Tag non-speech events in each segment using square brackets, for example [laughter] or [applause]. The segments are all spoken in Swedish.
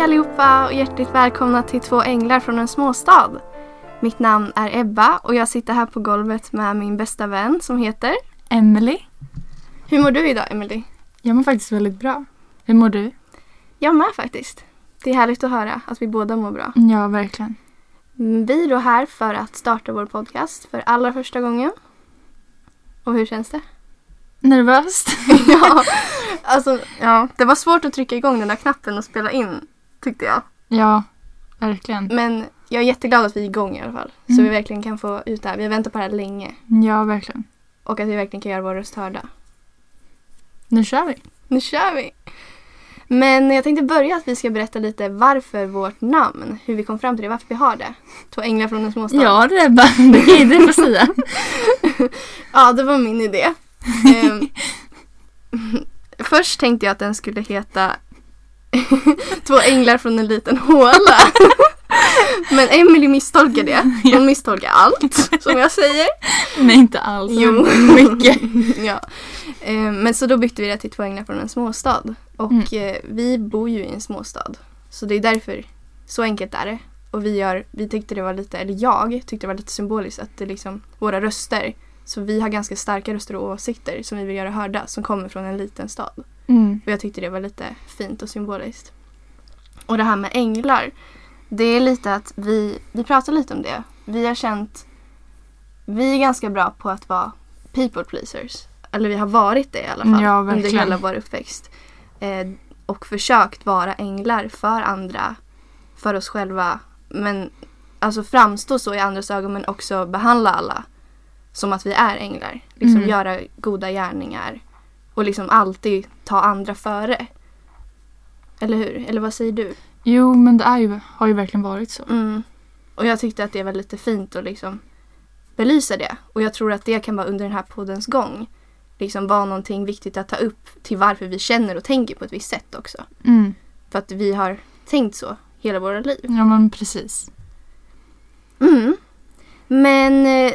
Hej allihopa och hjärtligt välkomna till Två änglar från en småstad. Mitt namn är Ebba och jag sitter här på golvet med min bästa vän som heter... Emily. Hur mår du idag Emily? Jag mår faktiskt väldigt bra. Hur mår du? Jag med faktiskt. Det är härligt att höra att vi båda mår bra. Ja, verkligen. Vi är då här för att starta vår podcast för allra första gången. Och hur känns det? Nervöst. [laughs] ja, [laughs] alltså, ja, det var svårt att trycka igång den där knappen och spela in tyckte jag. Ja, verkligen. Men jag är jätteglad att vi är igång i alla fall. Så Mm. vi verkligen kan få ut det här. Vi har väntat på det här länge. Ja, verkligen. Och att vi verkligen kan göra vår röst hörda. Nu kör vi. Nu kör vi! Men jag tänkte börja att vi ska berätta lite varför vårt namn, hur vi kom fram till det, varför vi har det. Två änglar från en småstad. Ja, det är bara [laughs] det kan du få säga. [laughs] Ja, det var min idé. Ehm, [laughs] först tänkte jag att den skulle heta [laughs] Två änglar från en liten håla. [laughs] Men Emily misstolkar det. [laughs] Hon misstolkar allt som jag säger. Nej, inte alls. Jo. Mycket. ja. Ehm, men så då bytte vi det till Två änglar från en småstad. Och Mm. eh, vi bor ju i en småstad. Så det är därför, så enkelt är det. Och vi, gör, vi tyckte det var lite, eller jag tyckte det var lite symboliskt att det liksom, våra röster, så vi har ganska starka röster och åsikter som vi vill göra hörda som kommer från en liten stad. Mm. Och jag tyckte det var lite fint och symboliskt. Och det här med änglar, det är lite att vi, vi pratar lite om det. Vi har känt, vi är ganska bra på att vara people pleasers. Eller vi har varit det i alla fall Ja, under hela vår uppväxt. Eh, och försökt vara änglar för andra, för oss själva. Men alltså framstå så i andras ögon men också behandla alla som att vi är änglar. Liksom Mm. göra goda gärningar och liksom alltid ta andra före. Eller hur? Eller vad säger du? Jo, men det är ju, har ju verkligen varit så. Mm. Och jag tyckte att det var lite fint att liksom belysa det. Och jag tror att det kan vara under den här poddens gång liksom vara någonting viktigt att ta upp till varför vi känner och tänker på ett visst sätt också. Mm. För att vi har tänkt så hela våra liv. Ja, men precis. Mm. Men eh,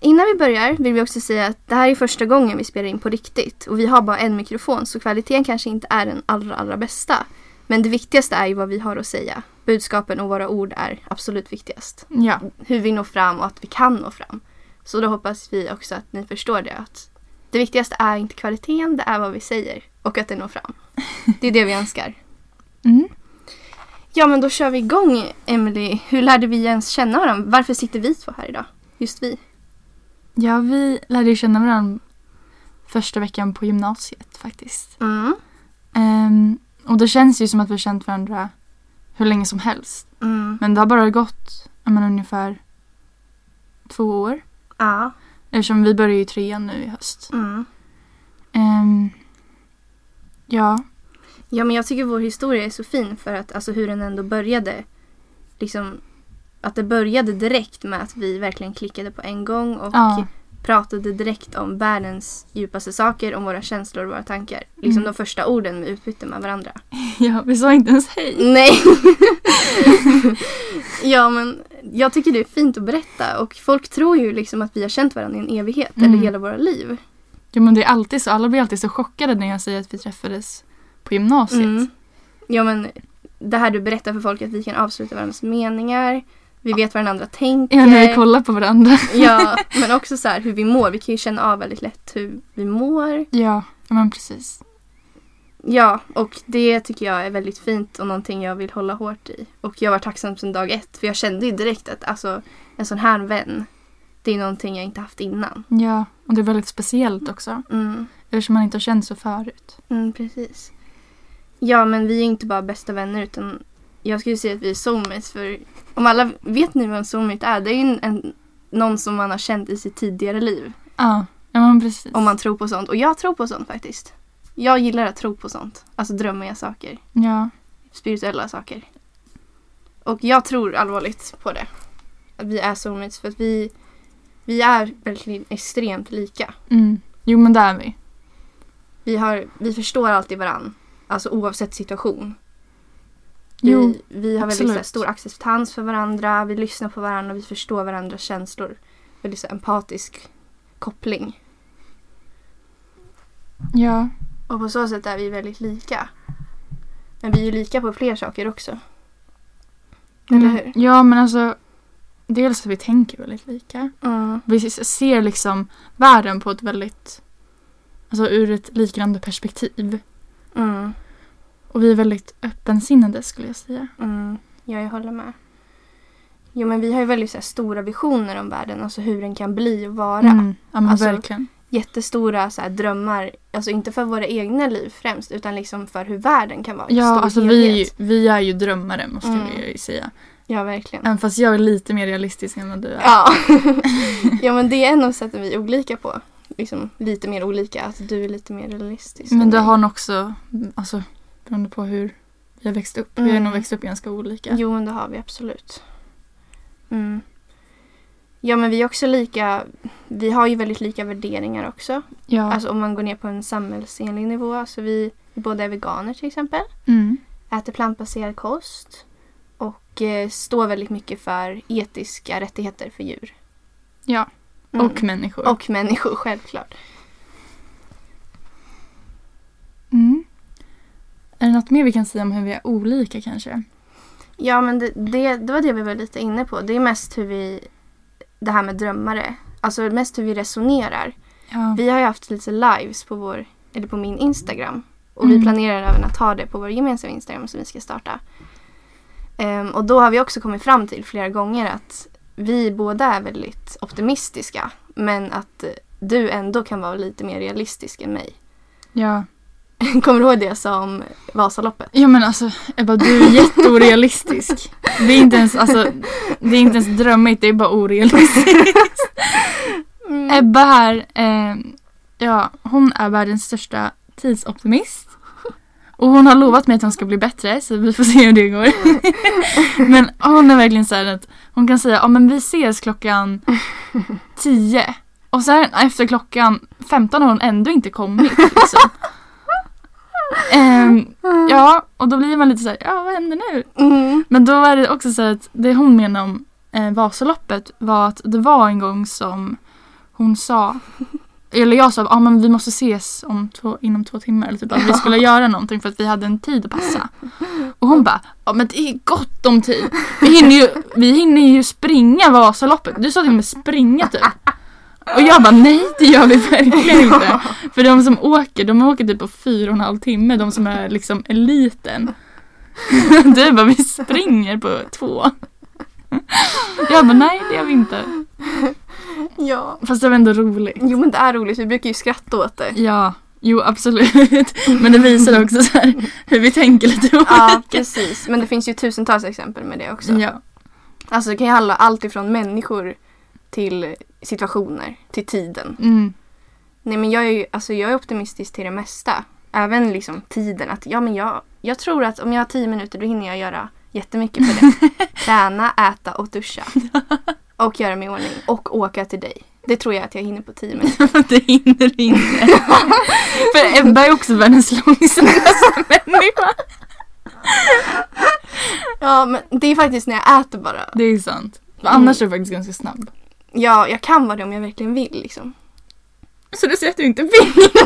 innan vi börjar vill vi också säga att det här är första gången vi spelar in på riktigt. Och vi har bara en mikrofon så kvaliteten kanske inte är den allra, allra bästa. Men det viktigaste är ju vad vi har att säga. Budskapen och våra ord är absolut viktigast. Ja. Hur vi når fram och att vi kan nå fram. Så då hoppas vi också att ni förstår det. Att det viktigaste är inte kvaliteten, det är vad vi säger. Och att det når fram. Det är det vi önskar. [laughs] Mm. Ja men då kör vi igång Emily. Hur lärde vi ens känna varandra? Varför sitter vi två här idag? Just vi. Ja, vi lärde ju känna varandra första veckan på gymnasiet faktiskt. Mm. Ehm, och det känns ju som att vi har känt varandra hur länge som helst. Mm. Men det har bara gått menar, ungefär två år. Ja. Eftersom vi börjar ju trean nu i höst. Mm. Ehm, ja, Ja men jag tycker vår historia är så fin för att alltså hur den ändå började. Liksom att det började direkt med att vi verkligen klickade på en gång och Ja. pratade direkt om världens djupaste saker, om våra känslor och våra tankar. Liksom Mm. de första orden vi utbytte med varandra. [laughs] ja, vi sa inte ens hej. Nej! [laughs] [laughs] ja men jag tycker det är fint att berätta och folk tror ju liksom att vi har känt varandra i en evighet Mm. eller hela våra liv. Ja, men det är alltid så. Alla blir alltid så chockade när jag säger att vi träffades på gymnasiet. Mm. Ja men det här du berättar för folk att vi kan avsluta varandras meningar. Vi vet vad den andra tänker. Ja, när vi kollar på varandra. [laughs] Ja, [laughs] men också så här hur vi mår. Vi kan ju känna av väldigt lätt hur vi mår. Ja, men precis. Ja, och det tycker jag är väldigt fint och någonting jag vill hålla hårt i. Och jag var tacksam sedan dag ett för jag kände ju direkt att alltså, en sån här vän, det är någonting jag inte haft innan. Ja, och det är väldigt speciellt också. Mm, Eftersom man inte har känt så förut. mm, precis. Ja, men vi är inte bara bästa vänner utan jag skulle säga att vi är soulmates för om alla vet ni vad en soulmate är? Det är ju en, en, någon som man har känt i sitt tidigare liv. Ja, ja men precis. Om man tror på sånt. Och jag tror på sånt faktiskt. Jag gillar att tro på sånt. Alltså drömmiga saker. Ja, Spirituella saker. Och jag tror allvarligt på det. Att vi är soulmates för att vi, vi är verkligen extremt lika. mm. Jo men det är vi. Vi, har, vi förstår alltid varann. Alltså oavsett situation. Jo, vi, vi har väldigt absolut. här, stor acceptans för varandra. Vi lyssnar på varandra och vi förstår varandras känslor. Väldigt så empatisk koppling. ja. Och på så sätt är vi väldigt lika. Men vi är ju lika på fler saker också. Eller Mm. hur? Ja men alltså dels att vi tänker väldigt lika. Mm. Vi ser liksom världen på ett väldigt, alltså ur ett liknande perspektiv. Mm. Och vi är väldigt öppensinnade skulle jag säga. Mm. Ja, jag håller med. Jo, men vi har ju väldigt så här, stora visioner om världen, alltså hur den kan bli och vara. Mm. Ja men Alltså, verkligen. Jättestora så här, drömmar, alltså inte för våra egna liv främst, utan liksom för hur världen kan vara. Ja alltså vi, är ju- vi är ju drömmare måste Mm. jag ju säga. Ja, verkligen. Även fast jag är lite mer realistisk än vad du är. Ja. [laughs] ja, men det är en av sätten vi är olika på. Liksom lite mer olika, att du är lite mer realistisk. Men mig. har nog också, alltså beroende på hur vi har växt upp. Vi har Mm. nog växt upp ganska olika. Jo, men det har vi absolut. Mm. Ja, men vi är också lika, vi har ju väldigt lika värderingar också. Ja. Alltså om man går ner på en samhällsenlig nivå. Alltså vi, vi båda är veganer till exempel. mm. Äter plantbaserad kost. Och eh, står väldigt mycket för etiska rättigheter för djur. ja. Mm. Och människor. och människor, självklart. Mm. Är det något mer vi kan säga om hur vi är olika kanske? Ja, men det, det, det var det vi var lite inne på. Det är mest hur vi, det här med drömmare. Alltså mest hur vi resonerar. Ja. Vi har ju haft lite lives på vår, eller på min Instagram. Och Mm. vi planerar även att ha det på vår gemensamma Instagram som vi ska starta. Ehm, och då har vi också kommit fram till flera gånger att vi båda är väldigt optimistiska. Men att du ändå kan vara lite mer realistisk än mig. ja. [laughs] Kommer du ihåg det jag sa om Vasaloppet? Ja men alltså Ebba du är jätteorealistisk. Det är inte ens, alltså, det är inte ens drömmigt, det är bara orealistiskt. [laughs] Mm. Ebba här, eh, ja hon är världens största tidsoptimist. Och hon har lovat mig att hon ska bli bättre så vi får se hur det går. [laughs] men hon är verkligen så här att hon kan säga ja men vi ses klockan 10. Och sen efter klockan 15 har hon ändå inte kommit. Liksom. Ehm, ja, och då blir man lite så här, ja vad händer nu? Mm. Men då är det också så att det hon menar om eh, Vasaloppet var att det var en gång som hon sa, eller jag sa, ah, men vi måste ses om två, inom två timmar. Eller typ att vi [laughs] skulle göra någonting för att vi hade en tid att passa. Och hon bara, ja men det är gott om tid. Vi hinner ju, vi hinner ju springa Vasaloppet. Du sa till och med springa typ. Och jag bara nej det gör vi verkligen inte. För de som åker, de åker typ på fyra och en halv timme, de som är liksom eliten. [laughs] Du bara vi springer på två. Jag bara nej det gör vi inte. Ja. Fast det var ändå roligt. Jo men det är roligt, vi brukar ju skratta åt det. Ja, jo absolut. Men det visar också så här hur vi tänker lite olika. Ja, precis. Men det finns ju tusentals exempel med det också. Ja. Alltså det kan ju handla allt ifrån människor till situationer, till tiden. Mm. Nej men jag är ju alltså, jag är optimistisk till det mesta. Även liksom tiden. Att, ja, men jag, jag tror att om jag har tio minuter då hinner jag göra jättemycket för det. [laughs] Träna, äta och duscha. [laughs] Och göra mig i ordning. Och åka till dig. Det tror jag att jag hinner på tio minuter. [laughs] det hinner du inte. För Ebba är också världens långsammaste människa. Ja men det är faktiskt när jag äter bara. Det är sant. För annars är du faktiskt ganska snabb. Ja, jag kan vara det om jag verkligen vill liksom. Så du säger att du inte vill? [laughs]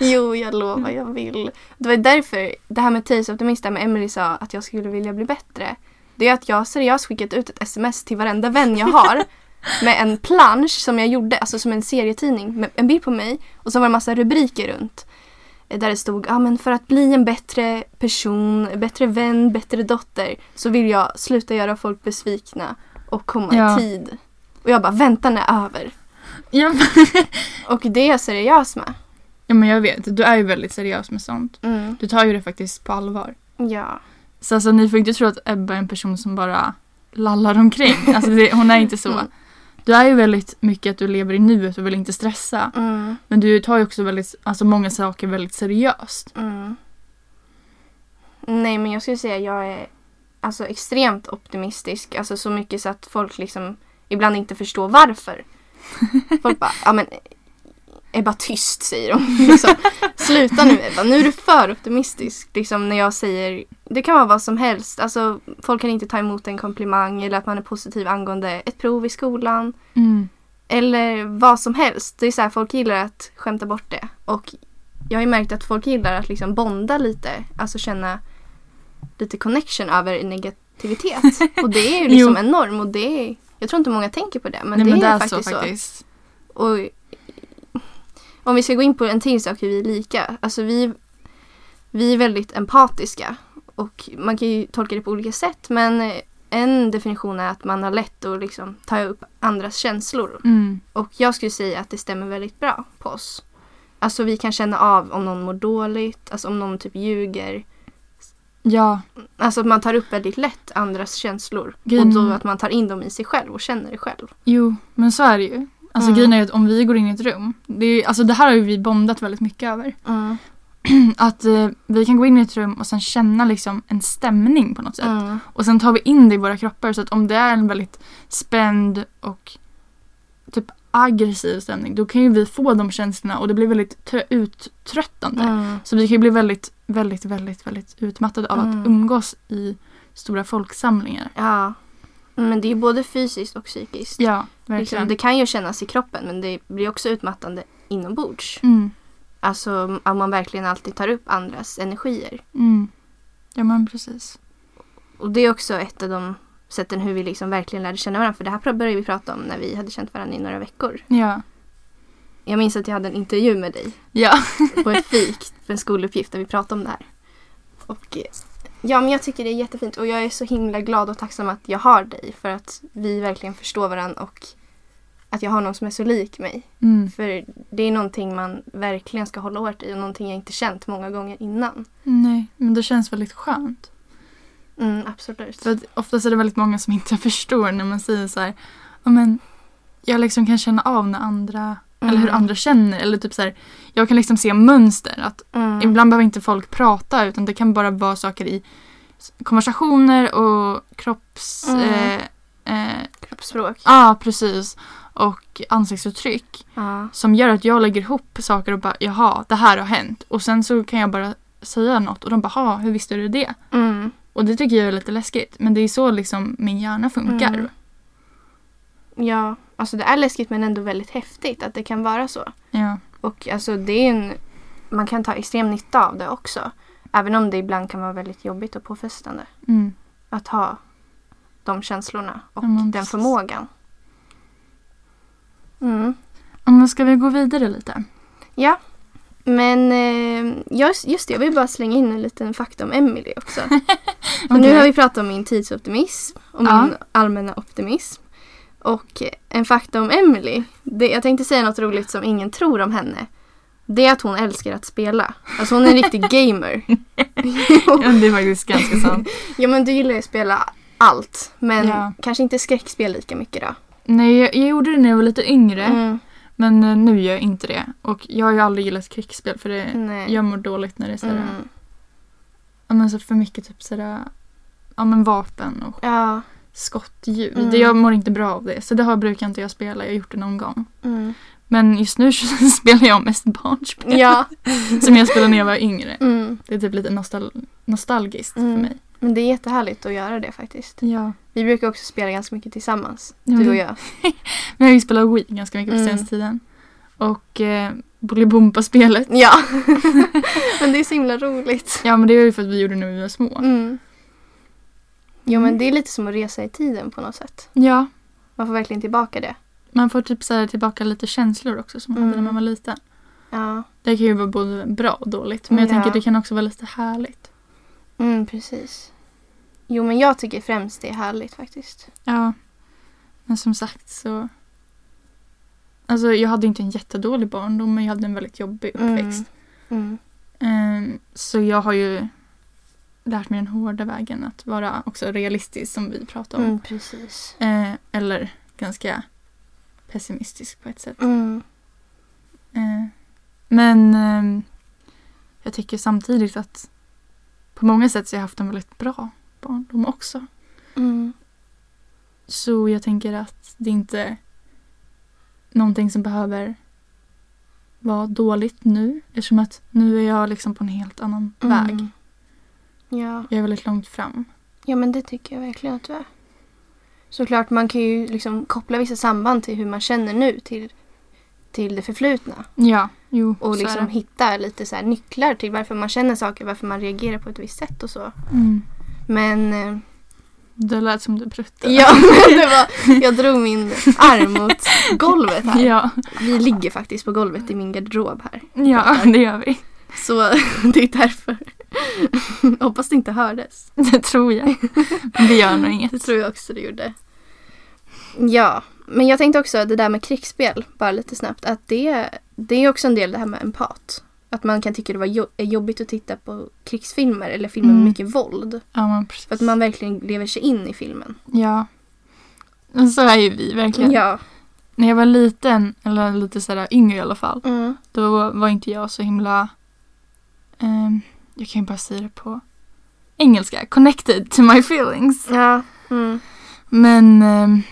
Jo, jag lovar, jag vill. Det var därför det här med tidsoptimist, där med Emily sa att jag skulle vilja bli bättre. Det är att jag seriöst skickat ut ett sms till varenda vän jag har [laughs] med en plansch som jag gjorde, alltså som en serietidning, med en bild på mig och så var det massa rubriker runt. Där det stod, ah, men för att bli en bättre person, bättre vän, bättre dotter så vill jag sluta göra folk besvikna och komma Ja. i tid. Och jag bara, väntan är över. Ja. [laughs] Och det är jag seriös med. ja men jag vet, du är ju väldigt seriös med sånt. Mm. Du tar ju det faktiskt på allvar. Ja. Så alltså, ni får inte tro att Ebba är en person som bara lallar omkring. [laughs] Alltså, det, hon är inte så. Mm. Du är ju väldigt mycket att du lever i nuet och vill inte stressa. Mm. Men du tar ju också väldigt, alltså många saker väldigt seriöst. Mm. Nej men jag skulle säga jag är alltså extremt optimistisk. Alltså så mycket så att folk liksom ibland inte förstår varför. [laughs] Folk bara, ja men Ebba tyst säger de. [laughs] Liksom, Sluta nu Ebba, nu är du för optimistisk. Liksom när jag säger, det kan vara vad som helst. Alltså folk kan inte ta emot en komplimang eller att man är positiv angående ett prov i skolan. Mm. Eller vad som helst. Det är så här, folk gillar att skämta bort det. Och jag har ju märkt att folk gillar att liksom bonda lite, alltså känna lite connection över negativitet. [laughs] Och det är ju liksom en norm och det är, jag tror inte många tänker på det men Nej, det, men det är, är faktiskt så faktiskt. Och om vi ska gå in på en till sak hur vi är lika. Alltså vi, vi är väldigt empatiska. Och man kan ju tolka det på olika sätt. Men en definition är att man har lätt att liksom ta upp andras känslor. Mm. Och jag skulle säga att det stämmer väldigt bra på oss. Alltså vi kan känna av om någon mår dåligt, alltså om någon typ ljuger. Ja, Alltså att man tar upp väldigt lätt andras känslor. Grejen- Och då att man tar in dem i sig själv och känner det själv. jo, men så är det ju. Alltså Mm. grejen är ju att om vi går in i ett rum, det, är, alltså det här har ju vi bondat väldigt mycket över. [clears throat] Att eh, vi kan gå in i ett rum och sen känna liksom en stämning på något sätt. Mm. Och sen tar vi in det i våra kroppar så att om det är en väldigt spänd och typ aggressiv stämning då kan ju vi få de känslorna och det blir väldigt trö- uttröttande. Mm. Så vi kan ju bli väldigt, väldigt, väldigt, väldigt utmattade av Mm. att umgås i stora folksamlingar. Ja. Men det är både fysiskt och psykiskt. Ja, verkligen. Liksom, det kan ju kännas i kroppen men det blir också utmattande inombords. Mm, Alltså om man verkligen alltid tar upp andras energier. mm. Ja men precis. Och det är också ett av de sätten hur vi liksom verkligen lärde känna varandra. För det här började vi prata om när vi hade känt varandra i några veckor. Ja. Jag minns att jag hade en intervju med dig Ja. [laughs] på ett fik för en skoluppgift där vi pratade om det här. Och eh, ja, men jag tycker det är jättefint och jag är så himla glad och tacksam att jag har dig för att vi verkligen förstår varandra och att jag har någon som är så lik mig. Mm. För det är någonting man verkligen ska hålla hårt i och någonting jag inte känt många gånger innan. Nej, men det känns väldigt skönt. Mm, absolut. För att oftast är det väldigt många som inte [laughs] förstår när man säger så här, ja men jag liksom kan känna av när andra, eller hur Mm. andra känner. Eller typ så här, jag kan liksom se mönster. Att Mm. Ibland behöver inte folk prata utan det kan bara vara saker i konversationer och kropps... Mm. Eh, eh, Kroppsspråk. Ja, precis. Och ansiktsuttryck Ja. som gör att jag lägger ihop saker och bara jaha, det här har hänt. Och sen så kan jag bara säga något och de bara ha, hur visste du det? Mm. Och det tycker jag är lite läskigt. Men det är så liksom min hjärna funkar. Mm. Ja, alltså det är läskigt men ändå väldigt häftigt att det kan vara så. Ja. Och alltså det är en, man kan ta extrem nytta av det också. Även om det ibland kan vara väldigt jobbigt och påfrestande. Mm. Att ha de känslorna och men den förmågan. Mm. Ska vi gå vidare lite? Ja. Men eh, just, det, jag vill bara slänga in en liten fakta om Emily också. [laughs] För Nu har vi pratat om min tidsoptimism och min Ja. allmänna optimism. Och en fakta om Emily. Det, jag tänkte säga något roligt som ingen tror om henne. Det är att hon älskar att spela. Alltså hon är en riktig gamer. [laughs] Ja, det är faktiskt ganska sant. [laughs] ja men du gillar ju att spela allt. Men Ja. kanske inte skräckspel lika mycket då. Nej, jag, jag gjorde det när jag var lite yngre. Mm. Men eh, nu gör jag inte det. Och jag har ju aldrig gillat krigsspel för det, Nej. jag mår dåligt när det är sådär, Mm. ja, men så för mycket typ sådär, ja men vapen och Ja. skottljud. Mm. Det, jag mår inte bra av det. Så det har, brukar inte jag spela, jag har gjort det någon gång. Mm. Men just nu [laughs] spelar jag mest barnspel. Ja. [laughs] Som jag spelade när jag var yngre. Mm. Det är typ lite nostal- nostalgiskt Mm. för mig. Men det är jättehärligt att göra det faktiskt. Ja. Vi brukar också spela ganska mycket tillsammans. Ja, Du och jag. [laughs] Men jag har ju spelat Wii ganska mycket på Mm. senaste tiden. Och eh, Bolibompa-spelet. Ja. [laughs] [laughs] men det är så himla roligt. Ja men det är ju för att vi gjorde det när vi var små. Mm. Jo men Mm. det är lite som att resa i tiden på något sätt. Ja, Man får verkligen tillbaka det. man får typ så här tillbaka lite känslor också som man hade Mm. när man var liten. Ja. Det kan ju vara både bra och dåligt. Men jag Ja. tänker det kan också vara lite härligt. Mm, precis. Jo men jag tycker främst det är härligt faktiskt. Ja. Men som sagt så... Alltså jag hade inte en jättedålig barndom men jag hade en väldigt jobbig uppväxt. Mm. Ehm, så jag har ju lärt mig den hårda vägen att vara också realistisk som vi pratade om. Mm, precis. Eh, eller ganska pessimistisk på ett sätt. Mm. Eh, men ehm, jag tycker samtidigt att på många sätt så har jag haft en väldigt bra barndom också. Mm. Så jag tänker att det inte någonting som behöver vara dåligt nu. Eftersom att nu är jag liksom på en helt annan väg. Mm. Ja. Jag är väldigt långt fram. ja men det tycker jag verkligen att du är. Såklart man kan ju liksom koppla vissa samband till hur man känner nu till till det förflutna. Ja, jo. Och liksom hitta lite så nycklar till varför man känner saker, varför man reagerar på ett visst sätt och så. Mm. Men eh, Det lät som du pruttade. ja, men det var, [laughs] jag drog min arm mot golvet här. Ja, Vi ligger faktiskt på golvet i min garderob här. ja det gör vi. Så [laughs] det är därför. Hoppas det inte hördes. Det tror jag. Det gör nog inget. Det tror jag också det gjorde. Ja, men jag tänkte också det där med krigsspel, bara lite snabbt, att det, det är också en del det här med empat. Att man kan tycka det var jo- är jobbigt att titta på krigsfilmer eller filmer med Mm. mycket våld. Ja, men precis. För att man verkligen lever sig in i filmen. Ja. Men så är ju vi verkligen. Ja. När jag var liten, eller lite sådär yngre i alla fall, Mm. då var, inte jag så himla... ehm, jag kan ju bara säga det på engelska. Connected to my feelings. Ja. Mm. Men ehm,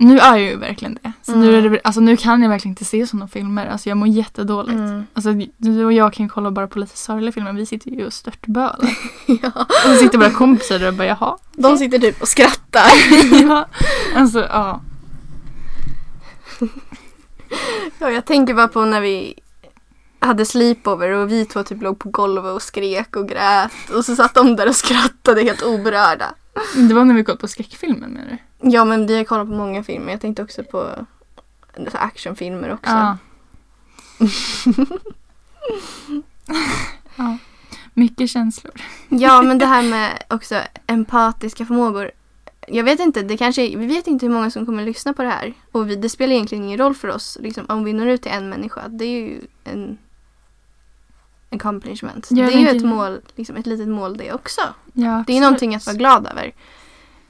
nu är jag ju verkligen det. Så nu, Mm. är det, alltså, nu kan jag verkligen inte se sådana filmer. Alltså jag mår jättedåligt. Mm. Alltså, du och jag kan kolla bara på lite sorgliga filmer. Vi sitter ju och störtbölar. [laughs] ja. och så sitter våra kompisar där och bara jaha. De sitter typ och skrattar. [laughs] ja. Alltså ja. Ja, jag tänker bara på när vi hade sleepover och vi två typ låg på golvet och skrek och grät. Och så satt de där och skrattade helt oberörda. Det var när vi kollade på skräckfilmen menar du? Ja men vi har kollat på många filmer. Jag tänkte också på så här actionfilmer också. Ja. [laughs] ja. Mycket känslor. Ja men det här [laughs] med också empatiska förmågor. Jag vet inte, det kanske, vi vet inte hur många som kommer lyssna på det här. Och vi, det spelar egentligen ingen roll för oss liksom, om vi når ut till en människa. Det är ju en accomplishment. Ja, det är ju ett mål, liksom ett litet mål det också. Ja, Det är någonting att vara glad över.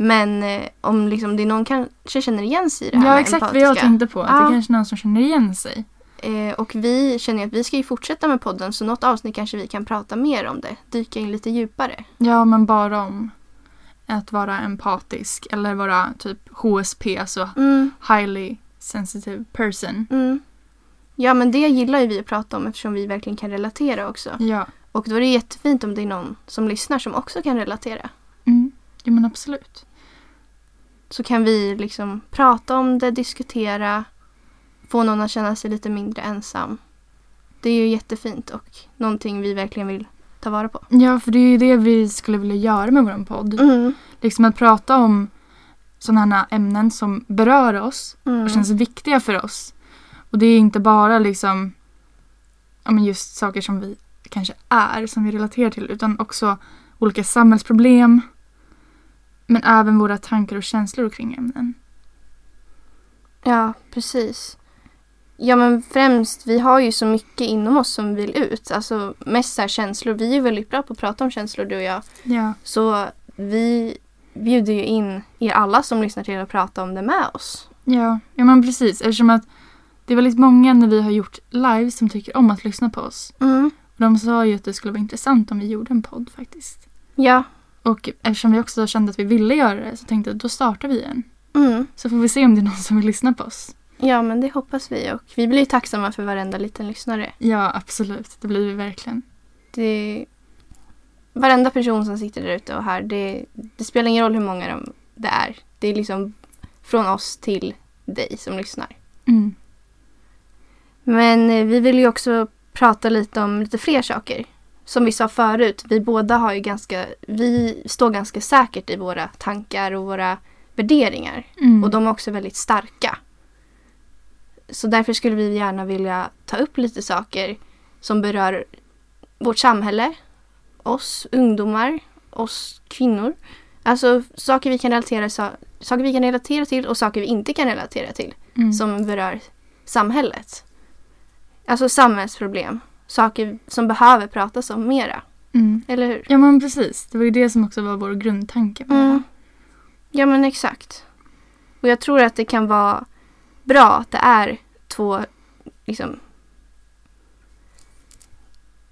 Men eh, om liksom, det är någon kanske känner igen sig i det här Ja exakt vad jag tänkte på. Att Ja. det kanske är någon som känner igen sig. Eh, och vi känner att vi ska ju fortsätta med podden så något avsnitt kanske vi kan prata mer om det. Dyka in lite djupare. Ja men bara om att vara empatisk eller vara typ HSP, alltså Mm, highly sensitive person. mm. Ja men det gillar ju vi att prata om eftersom vi verkligen kan relatera också. Ja. Och då är det jättefint om det är någon som lyssnar som också kan relatera. Mm. Ja men absolut. Så kan vi liksom prata om det, diskutera, få någon att känna sig lite mindre ensam. Det är ju jättefint och någonting vi verkligen vill ta vara på. Ja för det är ju det vi skulle vilja göra med vår podd. Mm. Liksom att prata om sådana här ämnen som berör oss Mm. och känns viktiga för oss. Och det är inte bara liksom ja, men just saker som vi kanske är, som vi relaterar till, utan också olika samhällsproblem. Men även våra tankar och känslor kring ämnen. Ja, precis. Ja men främst, vi har ju så mycket inom oss som vill ut. Alltså mest så känslor. Vi är väldigt bra på att prata om känslor du och jag. Ja. Så vi bjuder ju in er alla som lyssnar till att prata om det med oss. Ja, ja men precis. Eftersom att det är väldigt många när vi har gjort live som tycker om att lyssna på oss. Mm. Och de sa ju att det skulle vara intressant om vi gjorde en podd faktiskt. Ja. Och eftersom vi också kände att vi ville göra det så tänkte jag att då startar vi en. Mm. Så får vi se om det är någon som vill lyssna på oss. Ja men det hoppas vi och vi blir ju tacksamma för varenda liten lyssnare. Ja, absolut. Det blir vi verkligen. Det Varenda person som sitter där ute och här, det, det spelar ingen roll hur många de, det är. Det är liksom från oss till dig som lyssnar. Mm. Men eh, vi vill ju också prata lite om lite fler saker. Som vi sa förut, vi båda har ju ganska, vi står ganska säkert i våra tankar och våra värderingar. Mm. Och de är också väldigt starka. Så därför skulle vi gärna vilja ta upp lite saker som berör vårt samhälle, oss ungdomar, oss kvinnor. Alltså saker vi kan relatera, sa- saker vi kan relatera till och saker vi inte kan relatera till mm. som berör samhället. Alltså samhällsproblem. Saker som behöver pratas om mera. Mm. Eller hur? Ja men precis. Det var ju det som också var vår grundtanke. Mm. Ja men exakt. Och jag tror att det kan vara bra att det är två, liksom,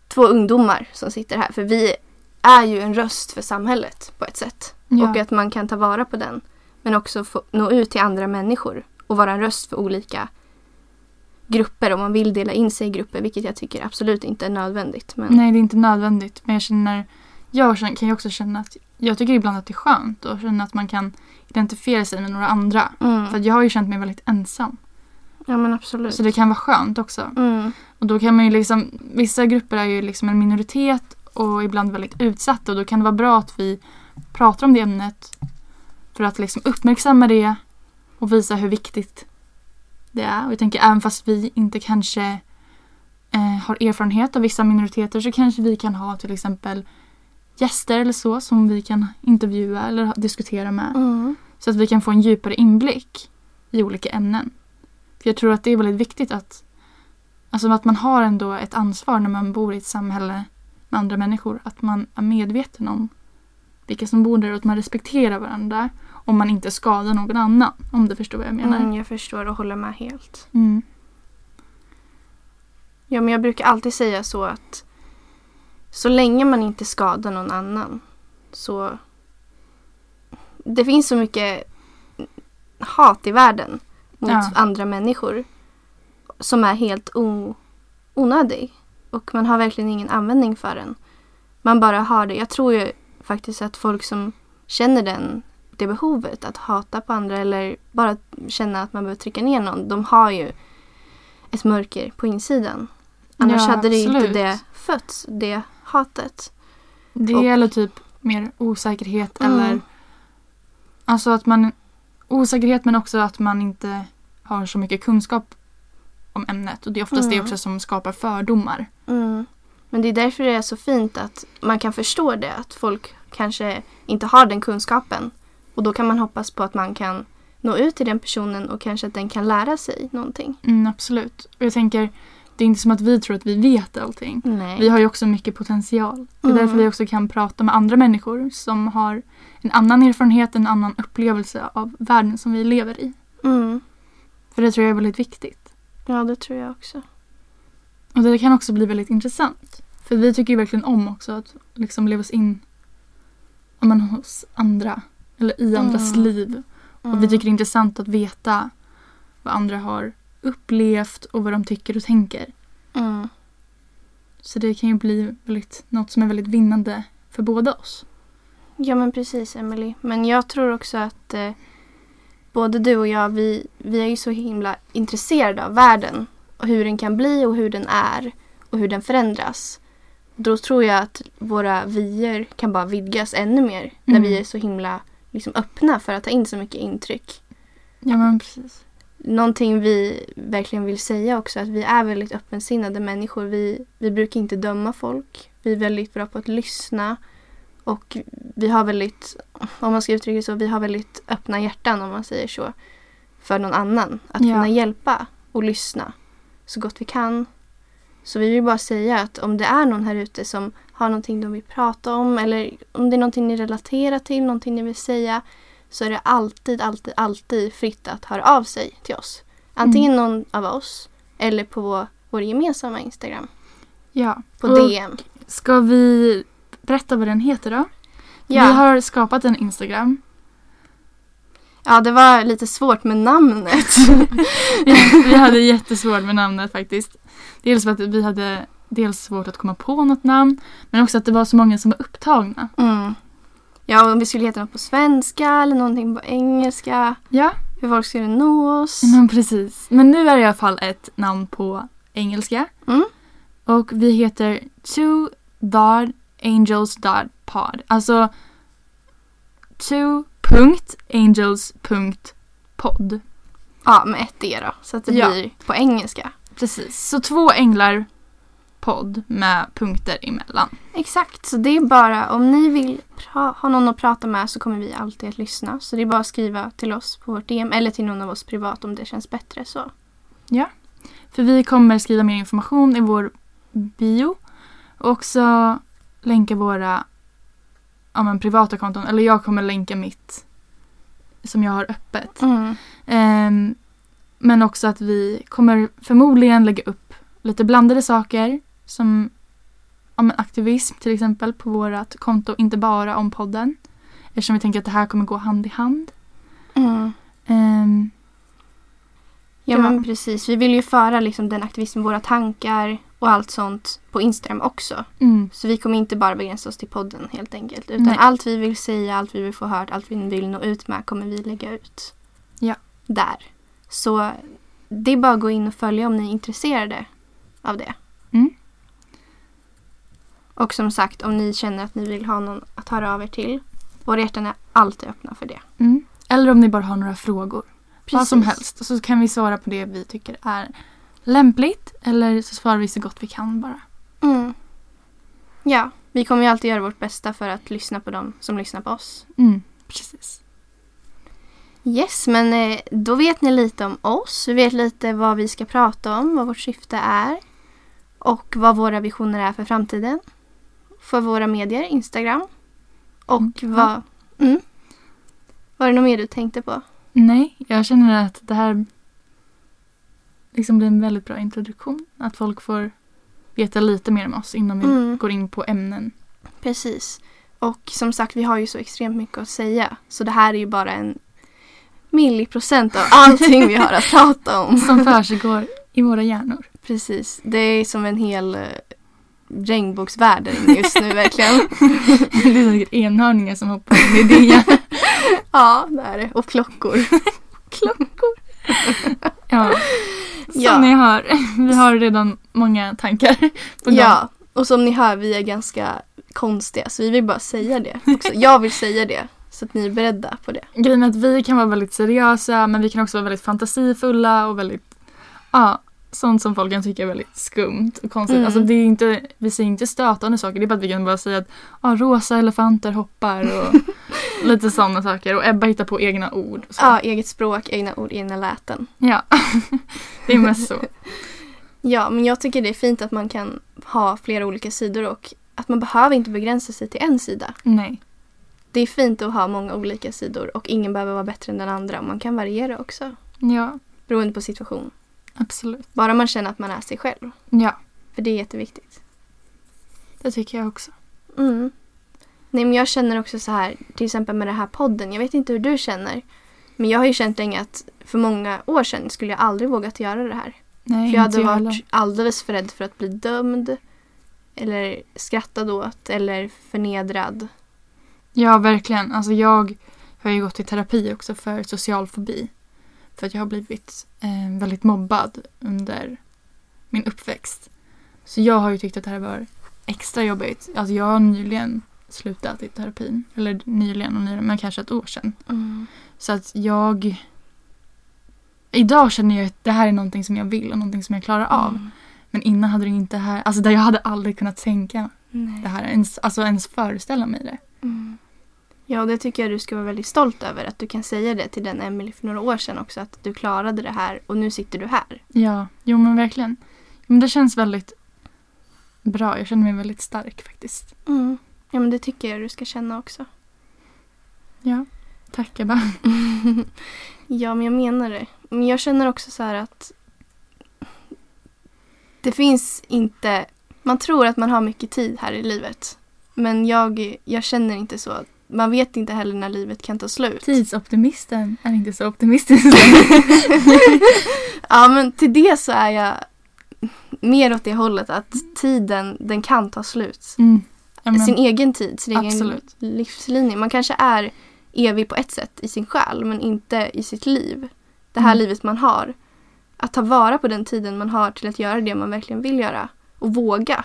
två ungdomar som sitter här. För vi är ju en röst för samhället på ett sätt. Ja. Och att man kan ta vara på den. Men också få nå ut till andra människor. Och vara en röst för olika grupper om man vill dela in sig i grupper. Vilket jag tycker absolut inte är nödvändigt. Men Nej, det är inte nödvändigt. Men jag känner, jag kan ju också känna att jag tycker ibland att det är skönt att känna att man kan identifiera sig med några andra. Mm. För jag har ju känt mig väldigt ensam. Ja men absolut. Så det kan vara skönt också. Mm. Och då kan man ju liksom, vissa grupper är ju liksom en minoritet och ibland väldigt utsatta och då kan det vara bra att vi pratar om det ämnet för att liksom uppmärksamma det och visa hur viktigt det är. Och jag tänker även fast vi inte kanske eh, har erfarenhet av vissa minoriteter så kanske vi kan ha till exempel gäster eller så som vi kan intervjua eller diskutera med. Mm. Så att vi kan få en djupare inblick i olika ämnen. För jag tror att det är väldigt viktigt att, alltså att man har ändå ett ansvar när man bor i ett samhälle med andra människor. Att man är medveten om vilka som bor där och att man respekterar varandra. Om man inte skadar någon annan. Om du förstår vad jag menar. Mm, jag förstår och håller med helt. Mm. Ja men jag brukar alltid säga så att så länge man inte skadar någon annan så det finns så mycket hat i världen mot Ja. andra människor som är helt onödig och man har verkligen ingen användning för den. Man bara har det. Jag tror ju faktiskt att folk som känner den, det behovet att hata på andra eller bara känna att man behöver trycka ner någon, de har ju ett mörker på insidan. Annars Ja, hade det inte absolut. det fötts, det hatet. Det Och- gäller typ mer osäkerhet Mm. eller Alltså att man Osäkerhet men också att man inte har så mycket kunskap om ämnet och det är oftast det Mm. också som skapar fördomar. Mm. Men det är därför det är så fint att man kan förstå det. Att folk kanske inte har den kunskapen. Och då kan man hoppas på att man kan nå ut till den personen och kanske att den kan lära sig någonting. Mm, absolut. Och jag tänker, det är inte som att vi tror att vi vet allting. Nej. Vi har ju också mycket potential. Det är Mm. därför vi också kan prata med andra människor som har en annan erfarenhet, en annan upplevelse av världen som vi lever i. Mm. För det tror jag är väldigt viktigt. Ja, det tror jag också. Och det kan också bli väldigt intressant. För vi tycker ju verkligen om också att liksom leva oss in men, hos andra. Eller i andras Mm. liv. Mm. Och vi tycker det är intressant att veta vad andra har upplevt och vad de tycker och tänker. Mm. Så det kan ju bli väldigt, något som är väldigt vinnande för båda oss. Ja, men precis Emily. Men jag tror också att eh, både du och jag, vi, vi är ju så himla intresserade av världen. Och hur den kan bli och hur den är. Och hur den förändras. Då tror jag att våra vyer kan bara vidgas ännu mer. När Mm. vi är så himla liksom, öppna för att ta in så mycket intryck. Ja men precis. Någonting vi verkligen vill säga också att vi är väldigt öppensinnade människor. Vi, vi brukar inte döma folk. Vi är väldigt bra på att lyssna. Och vi har väldigt, om man ska uttrycka det så, vi har väldigt öppna hjärtan om man säger så. För någon annan. Att Ja. kunna hjälpa och lyssna så gott vi kan. Så vi vill bara säga att om det är någon här ute som har någonting de vill prata om eller om det är någonting ni relaterar till, någonting ni vill säga så är det alltid, alltid, alltid fritt att höra av sig till oss. Antingen någon av oss eller på vår, vår gemensamma Instagram. Ja. På Och DM. Ska vi berätta vad den heter då? Ja. Vi har skapat en Instagram. ja, det var lite svårt med namnet. [laughs] vi hade [laughs] jättesvårt med namnet faktiskt. Dels för att vi hade dels svårt att komma på något namn men också att det var så många som var upptagna. Mm. Ja, om vi skulle heta något på svenska eller någonting på engelska. Ja, Hur folk skulle nå oss. men precis. Men nu är det i alla fall ett namn på engelska. Mm. Och vi heter Two Dard Angels Dard Pod. Alltså two.angels.pod. Ja, med ett D då. Så att det Ja. blir på engelska. Precis. Så två änglar podd med punkter emellan. Exakt, så det är bara om ni vill ha någon att prata med så kommer vi alltid att lyssna. Så det är bara att skriva till oss på vårt DM eller till någon av oss privat om det känns bättre så. För vi kommer skriva mer information i vår bio. Och också länka våra ja, men, privata konton. Eller jag kommer länka mitt som jag har öppet. Mm. Ehm, men också att vi kommer förmodligen lägga upp lite blandade saker. Som ja, men, aktivism till exempel på vårt konto. Inte bara om podden. Eftersom vi tänker att det här kommer gå hand i hand. Mm. Ehm, Ja, Ja. men precis. Vi vill ju föra liksom den aktivismen, våra tankar och allt sånt på Instagram också. mm, Så vi kommer inte bara begränsa oss till podden helt enkelt. Utan Nej. allt vi vill säga, allt vi vill få hört, allt vi vill nå ut med kommer vi lägga ut. Ja. Där. Så det är bara att gå in och följa om ni är intresserade av det. Och som sagt, om ni känner att ni vill ha någon att höra av er till. Våra hjärtan är alltid öppna för det. Mm. Eller om ni bara har några frågor. Vad som Precis. helst. Så kan vi svara på det vi tycker är lämpligt. Eller så svarar vi så gott vi kan bara. Mm. Ja, vi kommer ju alltid göra vårt bästa för att lyssna på dem som lyssnar på oss. Mm. Precis. Yes, men eh, då vet ni lite om oss. Vi vet lite vad vi ska prata om, vad vårt syfte är. Och vad våra visioner är för framtiden. För våra medier, Instagram. Och Ja. vad... Mm. Var det något mer du tänkte på? Nej, jag känner att det här liksom blir en väldigt bra introduktion. Att folk får veta lite mer om oss innan vi Mm. går in på ämnen. Precis. Och som sagt, vi har ju så extremt mycket att säga. Så det här är ju bara en milliprocent av [laughs] allting vi har att prata om. Som försiggår i våra hjärnor. Precis. Det är som en hel regnbågsvärld där inne just nu verkligen. [laughs] Det är säkert enhörningar som hoppar in i hjärna. [laughs] ja, det är det. Och klockor. [laughs] klockor. Ja. Som Ja. ni hör, vi har redan många tankar på gång. Ja, och som ni hör, vi är ganska konstiga. Så vi vill bara säga det också. Jag vill säga det. Så att ni är beredda på det. Grejen är att vi kan vara väldigt seriösa men vi kan också vara väldigt fantasifulla och väldigt, ja, sånt som folk kan tycka är väldigt skumt och konstigt. Mm. Alltså det är inte, vi säger inte stötande saker, det är bara att vi kan bara säga att ja, rosa elefanter hoppar och [laughs] lite sådana saker. Och Ebba hittar på egna ord. så. Ja, eget språk, egna ord, egna läten. ja. [laughs] det är mest så. Ja, men jag tycker det är fint att man kan ha flera olika sidor och att man behöver inte begränsa sig till en sida. Nej. Det är fint att ha många olika sidor och ingen behöver vara bättre än den andra. Man kan variera också, Ja, beroende på situation. Absolut. Bara man känner att man är sig själv. Ja, För det är jätteviktigt. det tycker jag också. Mm. Nej, men jag känner också så här, till exempel med den här podden. Jag vet inte hur du känner. Men jag har ju känt länge att för många år sedan skulle jag aldrig vågat göra det här. Nej, För jag hade varit alldeles för rädd för att bli dömd. Eller skrattad åt eller förnedrad. Ja, verkligen. Alltså jag har ju gått i terapi också för social fobi. För att jag har blivit eh, väldigt mobbad under min uppväxt. Så jag har ju tyckt att det här var extra jobbigt. Alltså jag har nyligen slutat i terapin. Eller nyligen och nyligen, men kanske ett år sedan. Så att jag... Idag känner jag att det här är någonting som jag vill och någonting som jag klarar av. Mm. Men innan hade det inte här... Alltså där jag hade aldrig kunnat tänka Nej. det här. Ens, alltså ens föreställa mig det. Mm. Ja, och det tycker jag du ska vara väldigt stolt över. Att du kan säga det till den Emily för några år sedan också. Att du klarade det här och nu sitter du här. Ja, jo men verkligen. Men det känns väldigt bra. Jag känner mig väldigt stark faktiskt. Mm. Ja, men det tycker jag du ska känna också. Ja, tack Ebba. [laughs] ja, men jag menar det. Men jag känner också så här att det finns inte... Man tror att man har mycket tid här i livet. Men jag, jag känner inte så. Man vet inte heller när livet kan ta slut. Tidsoptimisten är inte så optimistisk. [laughs] Ja, men till det så är jag mer åt det hållet att tiden, den kan ta slut. Mm. Sin egen tid, sin absolut. egen livslinje. Man kanske är evig på ett sätt i sin själ men inte i sitt liv. Det här Mm. livet man har. Att ta vara på den tiden man har till att göra det man verkligen vill göra. Och våga.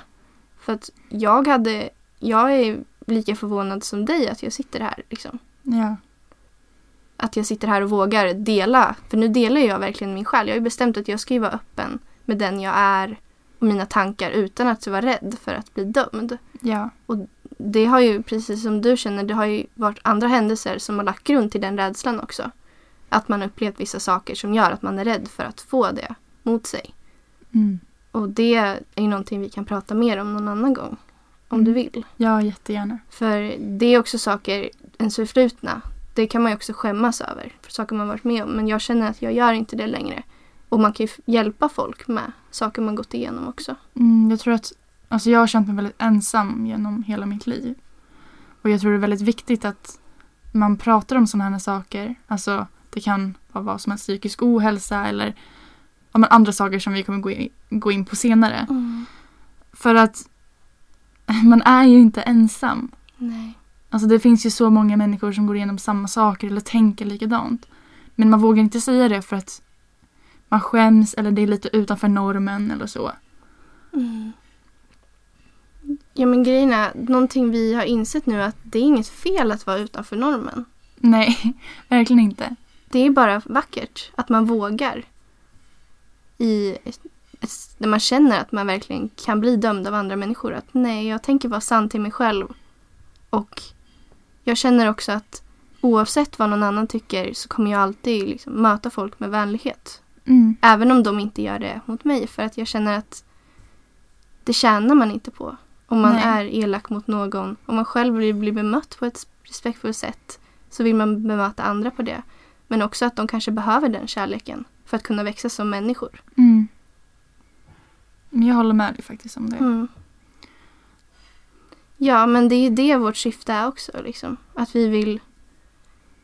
För att jag hade, jag är lika förvånad som dig att jag sitter här. Liksom. ja. Att jag sitter här och vågar dela. För nu delar jag verkligen min själ. Jag har ju bestämt att jag ska vara öppen med den jag är och mina tankar utan att vara rädd för att bli dömd. ja. det har ju, precis som du känner, det har ju varit andra händelser som har lagt grund till den rädslan också. Att man upplevt vissa saker som gör att man är rädd för att få det mot sig. Mm. Och det är ju någonting vi kan prata mer om någon annan gång. Om Mm. du vill. ja, jättegärna. För det är också saker, ens förflutna, det kan man ju också skämmas över. För saker man varit med om. Men jag känner att jag gör inte det längre. Och man kan ju hjälpa folk med saker man gått igenom också. Mm, jag tror att alltså jag har känt mig väldigt ensam genom hela mitt liv. Och jag tror det är väldigt viktigt att man pratar om sådana här saker. Alltså det kan vara vad som helst, psykisk ohälsa eller ja, andra saker som vi kommer gå in, gå in på senare. För att man är ju inte ensam. Nej. Alltså det finns ju så många människor som går igenom samma saker eller tänker likadant. Men man vågar inte säga det för att man skäms eller det är lite utanför normen eller så. Mm. Ja men grejen är, någonting vi har insett nu är att det är inget fel att vara utanför normen. Nej, [laughs] verkligen inte. Det är bara vackert att man vågar. I, när man känner att man verkligen kan bli dömd av andra människor. Att nej, jag tänker vara sann till mig själv. Och jag känner också att oavsett vad någon annan tycker så kommer jag alltid liksom möta folk med vänlighet. Mm. Även om de inte gör det mot mig. För att jag känner att det tjänar man inte på. Om man Nej. är elak mot någon. Om man själv blir, blir bemött på ett respektfullt sätt. Så vill man bemöta andra på det. Men också att de kanske behöver den kärleken. För att kunna växa som människor. Mm. Men jag håller med dig faktiskt om det. Mm. Ja, men det är ju det vårt syfte är också. Liksom. Att vi vill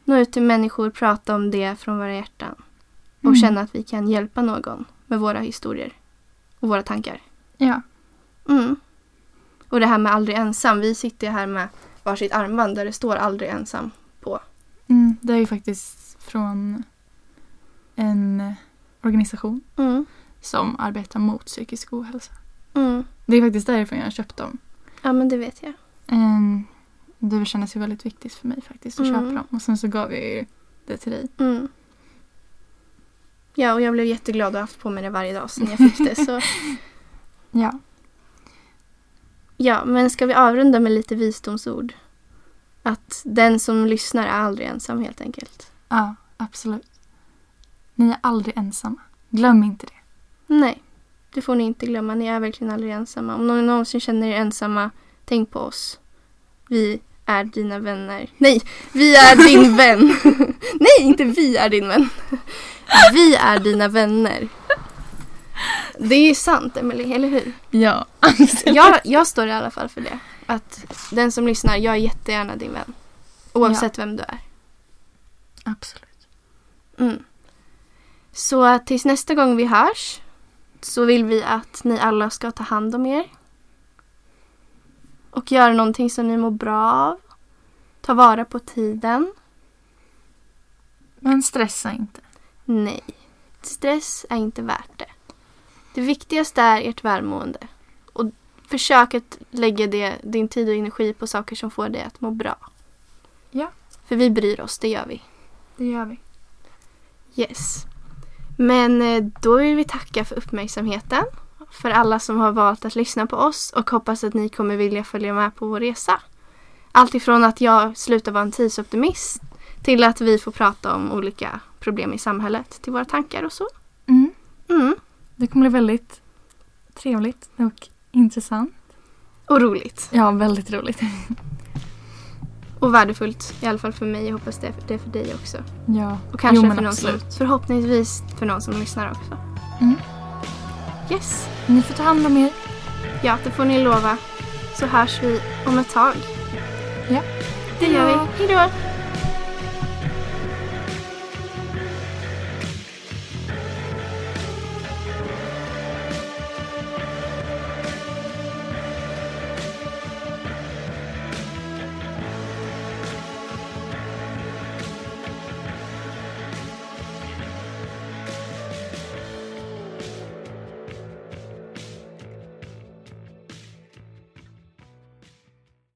nå ut till människor, prata om det från våra hjärtan. Och Mm. känna att vi kan hjälpa någon med våra historier. Och våra tankar. Ja. Mm. Och det här med aldrig ensam. Vi sitter ju här med varsitt armband där det står aldrig ensam på. Mm. Det är ju faktiskt från en organisation Mm. Som arbetar mot psykisk ohälsa. Mm. Det är faktiskt därifrån jag har köpt dem. Ja, men det vet jag. Um, det kändes ju väldigt viktigt för mig faktiskt att Mm. köpa dem. Och sen så gav jag ju det till dig. Mm. Ja, och jag blev jätteglad och har haft på mig det varje dag sedan jag fick det. Så [laughs] Ja. ja, men ska vi avrunda med lite visdomsord? Att den som lyssnar är aldrig ensam helt enkelt. Ja, absolut. Ni är aldrig ensamma. Glöm inte det. Nej, det får ni inte glömma. Ni är verkligen aldrig ensamma. Om någon någonsin känner er ensamma, tänk på oss. Vi är dina vänner. Nej, vi är din [laughs] vän. [laughs] Nej, inte vi är din vän. [laughs] Vi är dina vänner. Det är sant, Emily, eller hur? Ja, absolut. Jag, jag står i alla fall för det. Att den som lyssnar, jag är jättegärna din vän. Oavsett vem du är. Absolut. Mm. Så tills nästa gång vi hörs så vill vi att ni alla ska ta hand om er. Och göra någonting som ni mår bra av. Ta vara på tiden. Men stressa inte. Nej, stress är inte värt det. Det viktigaste är ert välmående. Och försök att lägga det, din tid och energi på saker som får dig att må bra. Ja. För vi bryr oss, det gör vi. Det gör vi. Yes. Men eh, då vill vi tacka för uppmärksamheten. För alla som har valt att lyssna på oss och hoppas att ni kommer vilja följa med på vår resa. Allt ifrån att jag slutar vara en tidsoptimist till att vi får prata om olika problem i samhället till våra tankar och så. Mm. Mm. Det kommer bli väldigt trevligt och intressant. Och roligt. Ja, väldigt roligt. [laughs] Och värdefullt. I alla fall för mig. Jag hoppas det är för, det är för dig också. Ja. Och kanske Jo, för någon som, förhoppningsvis för någon som lyssnar också. Mm. Yes. Ni får ta hand om er. Ja, det får ni lova. Så hörs vi om ett tag. Ja. Det gör vi. Hej då!